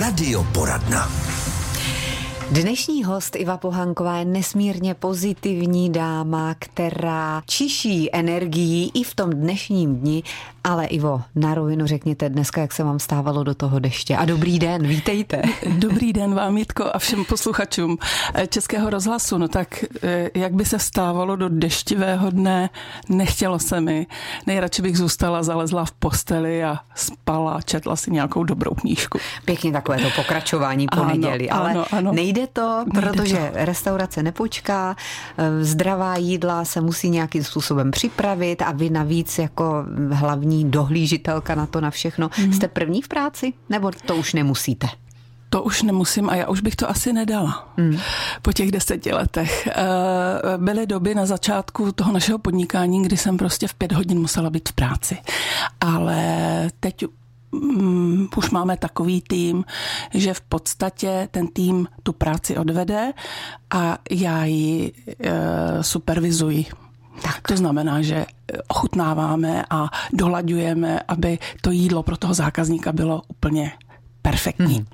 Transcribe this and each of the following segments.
Radioporadna. Dnešní host Iva Pohanková je nesmírně pozitivní dáma, která čiší energií i v tom dnešním dni. Ale Ivo, na rovinu řekněte dneska, jak se vám stávalo do toho deště. A dobrý den, vítejte. Dobrý den vám, Jitko, a všem posluchačům Českého rozhlasu. No tak, eh, jak by se stávalo do deštivého dne, nechtělo se mi. Nejradši bych zůstala, zalezla v posteli a spala, četla si nějakou dobrou knížku. Pěkně takové to pokračování po Ano, neděli, ale ano, ano. nejde to, Nejde protože restaurace nepočká, eh, zdravá jídla se musí nějakým způsobem připravit a vy navíc jako hlavní dohlížitelka na to na všechno. Mhm. Jste první v práci? Nebo to už nemusíte? To už nemusím a já už bych to asi nedala Hmm. po těch deseti letech. Eh, Byly doby na začátku toho našeho podnikání, kdy jsem prostě v pět hodin musela být v práci. Ale teď mm, už máme takový tým, že v podstatě ten tým tu práci odvede a já ji eh, supervizuji. Tak. To znamená, že ochutnáváme a dolaďujeme, aby to jídlo pro toho zákazníka bylo úplně perfektní. Hmm.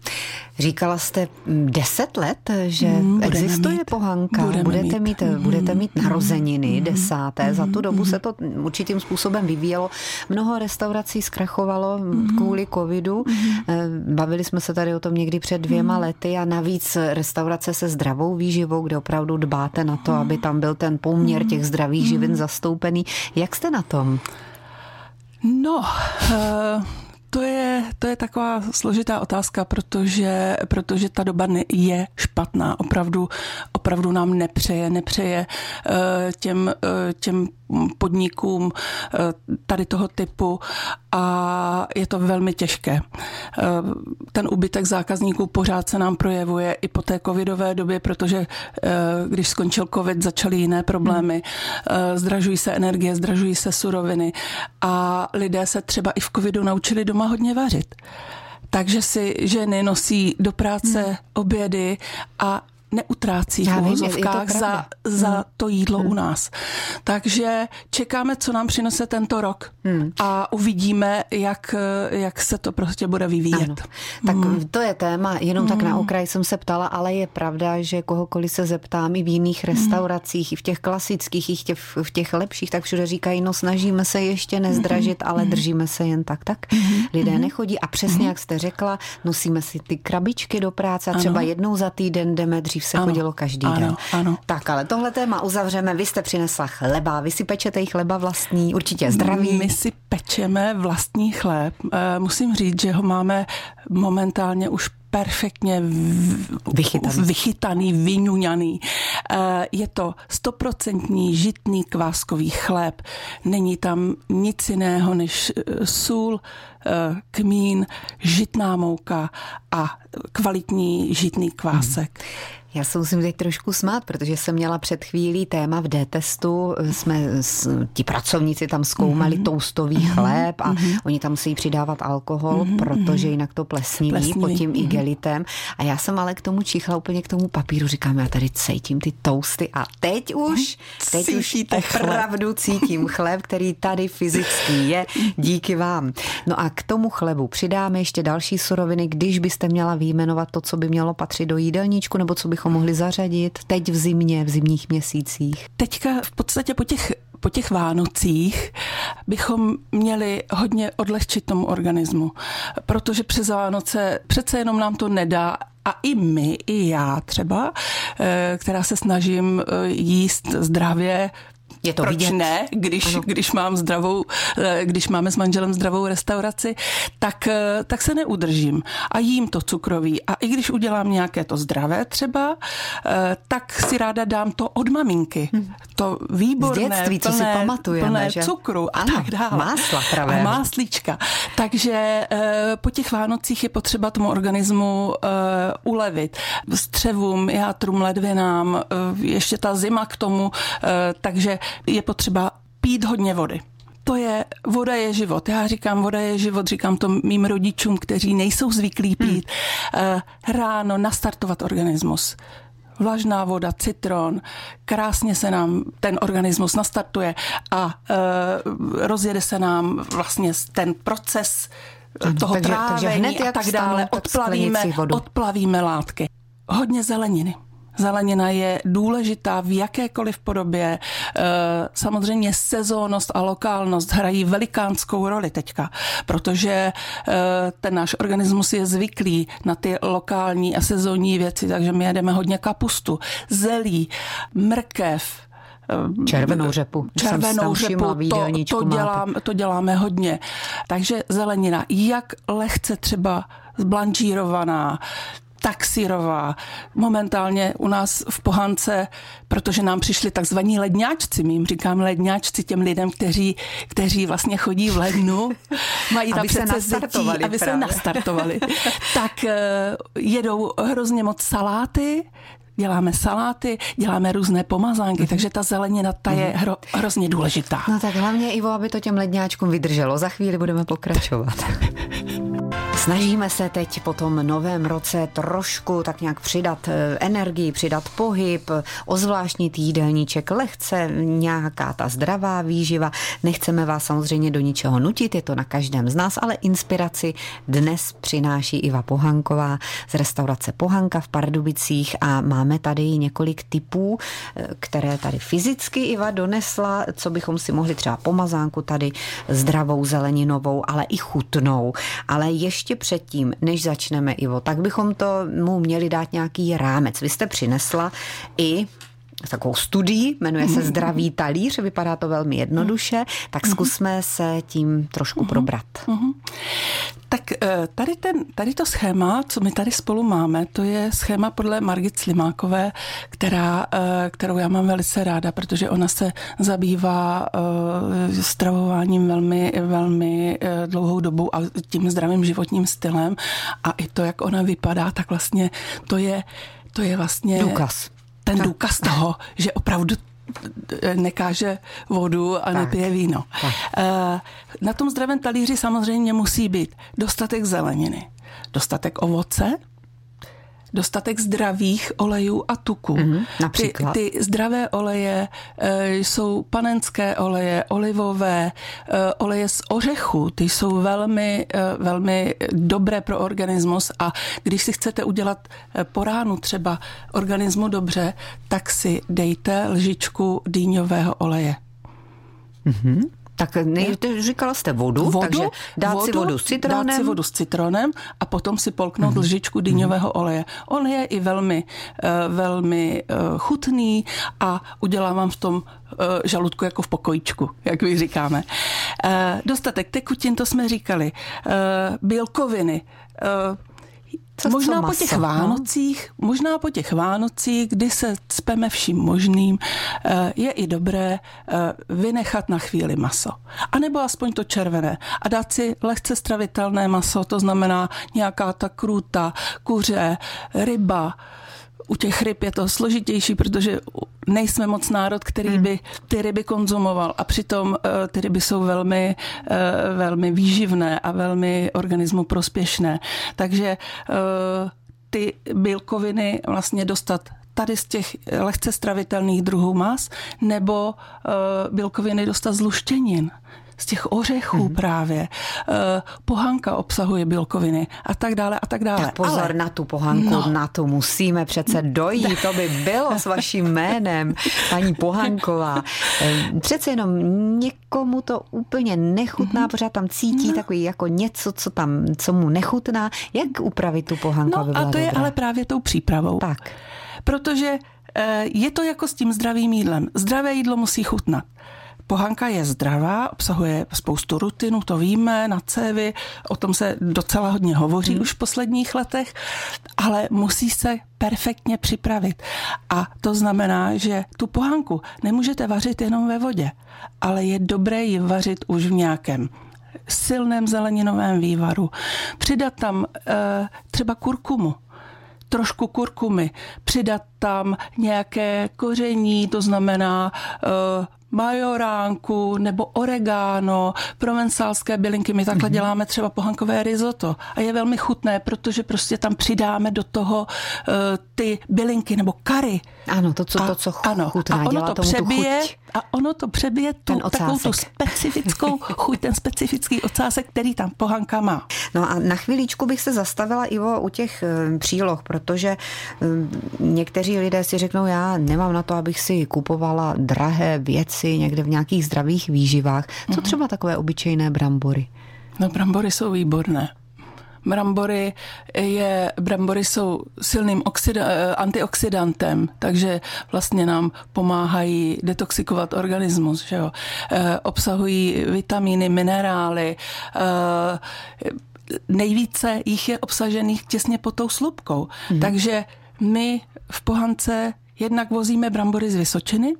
Říkala jste mm, deset let, že Mm, budeme existuje mít. pohanka. Budeme budete mít, mít. budete Mhm. mít narozeniny Mhm. desáté. Za tu dobu Mhm. se to určitým způsobem vyvíjelo. Mnoho restaurací zkrachovalo Mhm. kvůli covidu. Eh, Bavili jsme se tady o tom někdy před dvěma Mhm. lety a navíc restaurace se zdravou výživou, kde opravdu dbáte na to, aby tam byl ten poměr Mhm. těch zdravých živin zastoupený. Jak jste na tom? No, eh, to je, to je taková složitá otázka, protože, protože ta doba ne- je špatná. Opravdu, opravdu nám nepřeje, nepřeje eh, těm, eh, těm podnikům eh, tady toho typu a je to velmi těžké. Eh, Ten úbytek zákazníků pořád se nám projevuje i po té covidové době, protože eh, když skončil covid, začaly jiné problémy. Eh, Zdražují se energie, zdražují se suroviny a lidé se třeba i v covidu naučili doma hodně vařit. Takže si ženy nosí do práce obědy a neutrácí v Já uvozovkách za, za to jídlo u nás. Takže čekáme, co nám přinese tento rok a uvidíme, jak, jak se to prostě bude vyvíjet. Ano. Tak Hmm. to je téma, jenom tak na okraj jsem se ptala, ale je pravda, že kohokoliv se zeptám i v jiných Hmm. restauracích, i v těch klasických, i v těch, v těch lepších, tak všude říkají, no snažíme se ještě nezdražit, Hmm. ale držíme se jen tak, tak. Lidé nechodí a přesně jak jste řekla, nosíme si ty krabičky do práce a třeba Ano. jednou za týden jdeme, dřív se Ano. chodilo každý Ano, den. ano. Tak, ale tohle téma uzavřeme, vy jste přinesla chleba, vy si pečete i chleba vlastní, určitě zdravý. My si pečeme vlastní chléb. Eh, Musím říct, že ho máme momentálně už perfektně v- Vychytaný. vychytaný, vyňuňaný. Eh, Je to stoprocentní žitný kváskový chléb. Není tam nic jiného než eh, sůl, kmín, žitná mouka a kvalitní žitný kvásek. Já se musím teď trošku smát, protože jsem měla před chvílí téma v D-testu, jsme s, ti pracovníci tam zkoumali mm-hmm. toustový chléb a mm-hmm. oni tam musí přidávat alkohol, mm-hmm. protože jinak to plesniví, Plesniví, pod tím mm-hmm. mhm. igelitem. A já jsem ale k tomu čichla úplně k tomu papíru, říkám, já tady cítím ty tousty a teď už, teď už Cítíte opravdu cítím chléb, který tady fyzicky je, díky vám. No a k tomu chlebu přidáme ještě další suroviny, když byste měla vyjmenovat to, co by mělo patřit do jídelníčku, nebo co bychom mohli zařadit teď v zimě, v zimních měsících. Teďka v podstatě po těch, po těch Vánocích bychom měli hodně odlehčit tomu organismu, protože přes Vánoce přece jenom nám to nedá a i my, i já třeba, eh, která se snažím eh, jíst zdravě, Je to Proč vidět. ne, když, když, mám zdravou, eh, když máme s manželem zdravou restauraci, tak, eh, tak se neudržím a jím to cukroví. A i když udělám nějaké to zdravé třeba, eh, tak si ráda dám to od maminky. To výborné, Z dětství, co si plné, pamatujeme, plné že? cukru a Ano, tak dále. másla pravého. A máslíčka. Takže po těch Vánocích je potřeba tomu organismu ulevit. Střevům, játrům, ledvinám, ještě ta zima k tomu, takže je potřeba pít hodně vody. To je, voda je život. Já říkám, voda je život, říkám to mým rodičům, kteří nejsou zvyklí pít. Hmm. Ráno nastartovat organismus. Vlažná voda, citron, krásně se nám ten organismus nastartuje a e, rozjede se nám vlastně ten proces toho takže, trávení takže hned, a tak dále. Odplavíme, odplavíme látky. Hodně zeleniny. Zelenina je důležitá v jakékoliv podobě. Eh, samozřejmě sezónnost a lokálnost hrají velikánskou roli teďka, protože eh, ten náš organismus je zvyklý na ty lokální a sezónní věci, takže my jedeme hodně kapustu, zelí, mrkev, eh, Červenou řepu. Červenou řepu, to, to, dělám, to děláme hodně. Takže zelenina, jak lehce třeba zblanžírovaná, taxírová. Momentálně u nás v Pohance, protože nám přišli takzvaní ledňáčci, my jim říkáme ledňáčci těm lidem, kteří, kteří vlastně chodí v lednu, mají tam přece zetí, aby se nastartovali, tak eh, jedou hrozně moc saláty, děláme saláty, děláme různé pomazánky, mm-hmm. takže ta zelenina ta je mhm. hro, hrozně důležitá. No tak hlavně, Ivo, aby to těm ledňáčkům vydrželo. Za chvíli budeme pokračovat. Snažíme se teď po tom novém roce trošku tak nějak přidat eh, energii, přidat pohyb, ozvláštnit jídelníček, lehce nějaká ta zdravá výživa. Nechceme vás samozřejmě do ničeho nutit, je to na každém z nás, ale inspiraci dnes přináší Iva Pohanková z restaurace Pohanka v Pardubicích a máme tady několik typů, eh, které tady fyzicky Iva donesla, co bychom si mohli třeba pomazánku tady zdravou zeleninovou, ale i chutnou. Ale ještě předtím, než začneme, Ivo, tak bychom to mu měli dát nějaký rámec. Vy jste přinesla i takovou studií, jmenuje se Zdravý talíř, vypadá to velmi jednoduše, tak mhm. zkusme se tím trošku mhm. probrat. Mhm. Tak eh, tady, ten, tady to schéma, co my tady spolu máme, to je schéma podle Margit Slimákové, která, eh, kterou já mám velice ráda, protože ona se zabývá eh, stravováním velmi, velmi dlouhou dobu a tím zdravým životním stylem a i to, jak ona vypadá, tak vlastně to je, to je vlastně... Důkaz ten důkaz toho, že opravdu nekáže vodu a tak. nepije víno. Tak. Eh, na tom zdravém talíři samozřejmě musí být dostatek zeleniny, dostatek ovoce, dostatek zdravých olejů a tuků. Mm-hmm, například. Ty, ty zdravé oleje e, jsou panenské oleje, olivové, e, oleje z ořechu, ty jsou velmi, e, velmi dobré pro organismus a když si chcete udělat po ránu třeba organismu dobře, tak si dejte lžičku dýňového oleje. Mm-hmm. Tak nej, říkala jste vodu, vodu takže dát vodu, si vodu s citronem. Dát si vodu s citronem a potom si polknout mm-hmm. lžičku dýňového oleje. On je i velmi, eh, velmi eh, chutný a udělá vám v tom eh, žaludku jako v pokojičku, jak vy říkáme. Dostatek tekutin, to jsme říkali. Bílkoviny, co, možná co po těch no? Vánocích, no? možná po těch Vánocích, kdy se cpeme vším možným, eh, je i dobré eh, vynechat na chvíli maso. A nebo aspoň to červené. A dát si lehce stravitelné maso, to znamená nějaká ta krůta, kuře, ryba, u těch ryb je to složitější, protože nejsme moc národ, který hmm. by ty ryby konzumoval a přitom eh, ty ryby jsou velmi, eh, velmi výživné a velmi organismu prospěšné. Takže eh, ty bílkoviny vlastně dostat tady z těch lehce stravitelných druhů mas, nebo bílkoviny dostat z luštěnin z těch ořechů mm-hmm. právě. Eh, pohanka obsahuje bílkoviny a tak dále a tak dále. Tak pozor Ale... na tu pohanku, no. na tu musíme přece dojít, to by bylo s vaším jménem, paní Pohanková. Eh, přece jenom někomu to úplně nechutná, mm-hmm. pořád tam cítí no. takový jako něco, co tam, co mu nechutná. Jak upravit tu pohanku, No a to je ale právě tou přípravou. Tak. Protože eh, je to jako s tím zdravým jídlem. Zdravé jídlo musí chutnat. Pohanka je zdravá, obsahuje spoustu rutinu, to víme, na cévy, o tom se docela hodně hovoří hmm. už v posledních letech, ale musí se perfektně připravit. A to znamená, že tu pohanku nemůžete vařit jenom ve vodě, ale je dobré ji vařit už v nějakém silném zeleninovém vývaru. Přidat tam e, třeba kurkumu, trošku kurkumy, přidat tam nějaké koření, to znamená e, majoránku nebo oregano, provencálské bylinky. My takhle mm-hmm. děláme třeba pohankové risotto a je velmi chutné, protože prostě tam přidáme do toho uh, ty bylinky nebo kary. Ano, to, co, a, to, co ano, chutná, a ono dělá to přebije, tu chuť. A ono to přebije tu, takovou tu specifickou chuť, ten specifický ocásek, který tam pohanka má. No a na chvíličku bych se zastavila, Ivo, u těch eh, příloh, protože eh, někteří lidé si řeknou, já nemám na to, abych si kupovala drahé věci někde v nějakých zdravých výživách. Co mhm. třeba takové obyčejné brambory? No brambory jsou výborné. Brambory, je, brambory jsou silným oxida, eh, antioxidantem, takže vlastně nám pomáhají detoxikovat organismus. Že jo? E, obsahují vitamíny, minerály. E, nejvíce jich je obsažených těsně pod tou slupkou. Hmm. Takže my v pohance jednak vozíme brambory z Vysočiny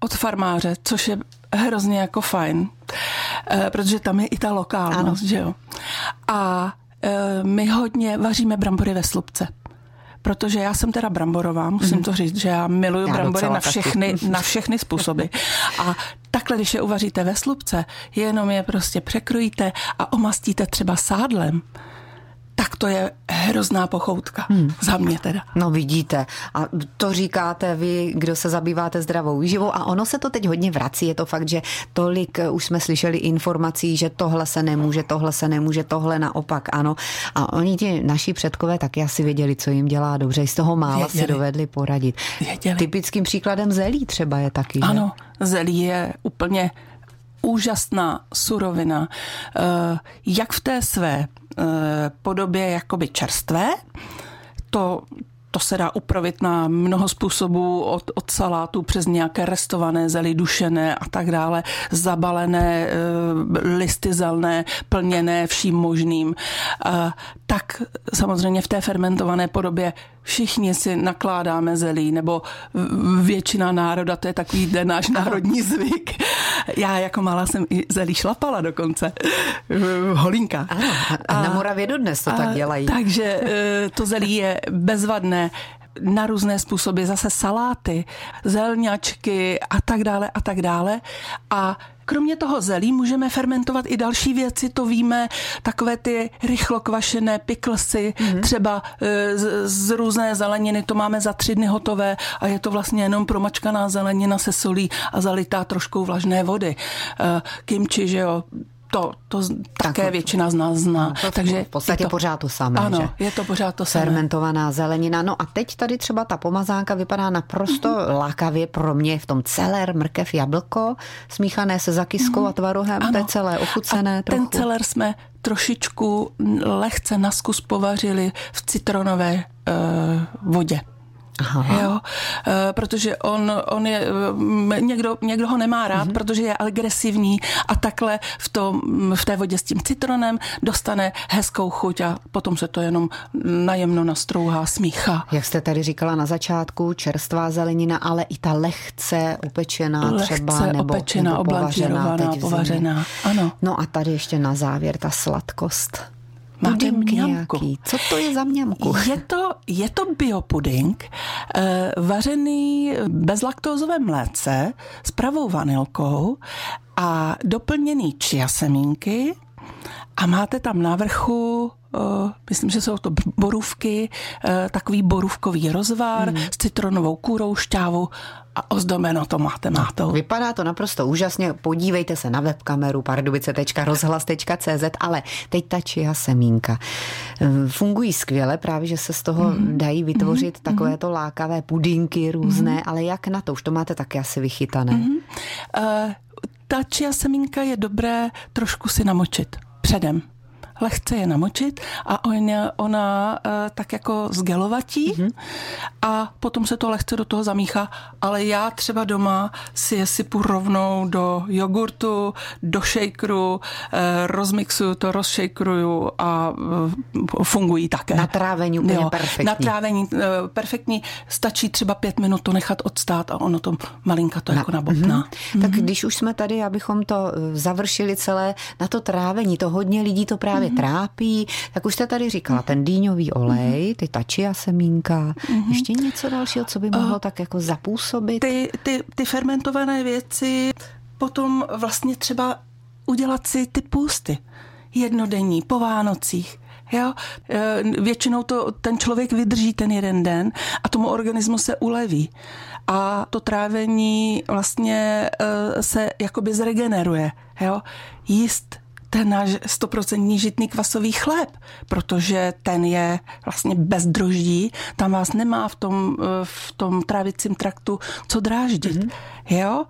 od farmáře, což je hrozně jako fajn, protože tam je i ta lokálnost, ano. že jo. A e, my hodně vaříme brambory ve slupce protože já jsem teda bramborová, musím mm. to říct, že já miluju já brambory na všechny, na všechny způsoby. A takhle, když je uvaříte ve slupce, jenom je prostě překrojíte a omastíte třeba sádlem, tak to je hrozná pochoutka. Hmm. Za mě teda. No vidíte. A to říkáte vy, kdo se zabýváte zdravou výživou a ono se to teď hodně vrací. Je to fakt, že tolik eh, už jsme slyšeli informací, že tohle se nemůže, tohle se nemůže, tohle naopak ano. A oni ti naši předkové taky asi věděli, co jim dělá dobře. Z toho mála věděli. si dovedli poradit. Věděli. Typickým příkladem zelí třeba je taky. Ano, že? zelí je úplně úžasná surovina, eh, jak v té své podobě jakoby čerstvé, to, to se dá upravit na mnoho způsobů, od, od salátu přes nějaké restované zely, dušené a tak dále, zabalené e, listy zelné, plněné vším možným. E, tak samozřejmě v té fermentované podobě všichni si nakládáme zelí, nebo většina národa, to je takový den náš národní zvyk. Já jako malá jsem i zelí šlapala dokonce. Holínka. Ano, a na Moravě dodnes to a, tak dělají. Takže e, to zelí je bezvadné na různé způsoby, zase saláty, zelňačky a tak dále a tak dále. A Kromě toho zelí můžeme fermentovat i další věci, to víme, takové ty rychlo kvašené piklsy, mm-hmm. třeba e, z, z různé zeleniny, to máme za tři dny hotové a je to vlastně jenom promačkaná zelenina se solí a zalitá troškou vlažné vody. E, kimči, že jo, to, to také tak, většina z nás zná. No, to Takže v podstatě to, pořád to samé. Ano, že? je to pořád to samé. Fermentovaná zelenina. No a teď tady třeba ta pomazánka vypadá naprosto mm-hmm. lákavě pro mě v tom celer, mrkev, jablko, smíchané se zakyskou mm-hmm. a tvarohem, ano. to je celé ochucené a trochu. ten celer jsme trošičku lehce naskus povařili v citronové uh, vodě. Aha. Jo, e, protože on, on je, někdo, někdo ho nemá rád, mm-hmm. protože je agresivní a takhle v, tom, v té vodě s tím citronem dostane hezkou chuť a potom se to jenom najemno nastrouhá, smíchá. Jak jste tady říkala na začátku, čerstvá zelenina, ale i ta lehce upečená lehce třeba, nebo, opečená, nebo povařená, povařená, ano. No a tady ještě na závěr ta sladkost. Máte mňamku. Nějaký. Co to je za mňamku? Je to, je to biopuding, eh, vařený bezlaktózové mléce s pravou vanilkou a doplněný čia semínky a máte tam na vrchu myslím, že jsou to borůvky, uh, takový borůvkový rozvar mm. s citronovou kůrou, šťávou a ozdobeno to máte mátou. Vypadá to naprosto úžasně. Podívejte se na webkameru pardubice.rozhlas.cz, ale teď ta čia semínka. Eh, fungují skvěle, právě, že se z toho mm. dají vytvořit mm. takovéto lákavé pudinky různé, mm. ale jak na to? Už to máte taky asi vychytané. Mm. Uh, ta čia semínka je dobré trošku si namočit předem lehce je namočit a ona, ona uh, tak jako zgelovatí mm-hmm. a potom se to lehce do toho zamíchá, ale já třeba doma si je sypu rovnou do jogurtu, do shakeru, uh, rozmixuju to, rozšejkruju a uh, fungují také. Na trávení úplně jo, perfektní. Na trávení perfektní, stačí třeba pět minut to nechat odstát a ono to malinka to na, jako nabotná. Mm-hmm. Tak když už jsme tady, abychom to završili celé na to trávení, to hodně lidí to právě mm-hmm. trápí, tak už jste tady říkala, ten dýňový olej, ty tačia semínka, mm-hmm. ještě něco dalšího, co by mohlo uh, tak jako zapůsobit? Ty, ty, ty fermentované věci, potom vlastně třeba udělat si ty půsty jednodenní po Vánocích. Jo? E, většinou to ten člověk vydrží ten jeden den a tomu organismu se uleví. A to trávení vlastně e, se jakoby zregeneruje. Jo? Jíst ten náš stoprocentní žitný kvasový chléb, protože ten je vlastně bez droždí, tam vás nemá v tom, e, v tom trávicím traktu co dráždit. Mm-hmm. Jo?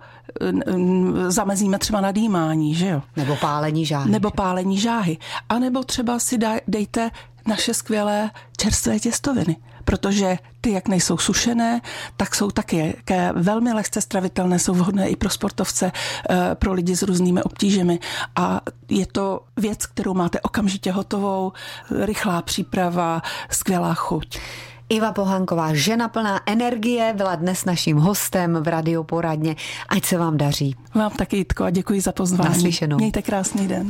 zamezíme třeba nadýmání, že jo? Nebo pálení žáhy. Nebo pálení žáhy. A nebo třeba si dejte naše skvělé čerstvé těstoviny, protože ty, jak nejsou sušené, tak jsou taky velmi lehce stravitelné, jsou vhodné i pro sportovce, eh, pro lidi s různými obtížemi a je to věc, kterou máte okamžitě hotovou, rychlá příprava, skvělá chuť. Iva Pohanková, žena plná energie, byla dnes naším hostem v radioporadně. Ať se vám daří. Vám taky, Jitko, a děkuji za pozvání. Naslyšenou. Mějte krásný den.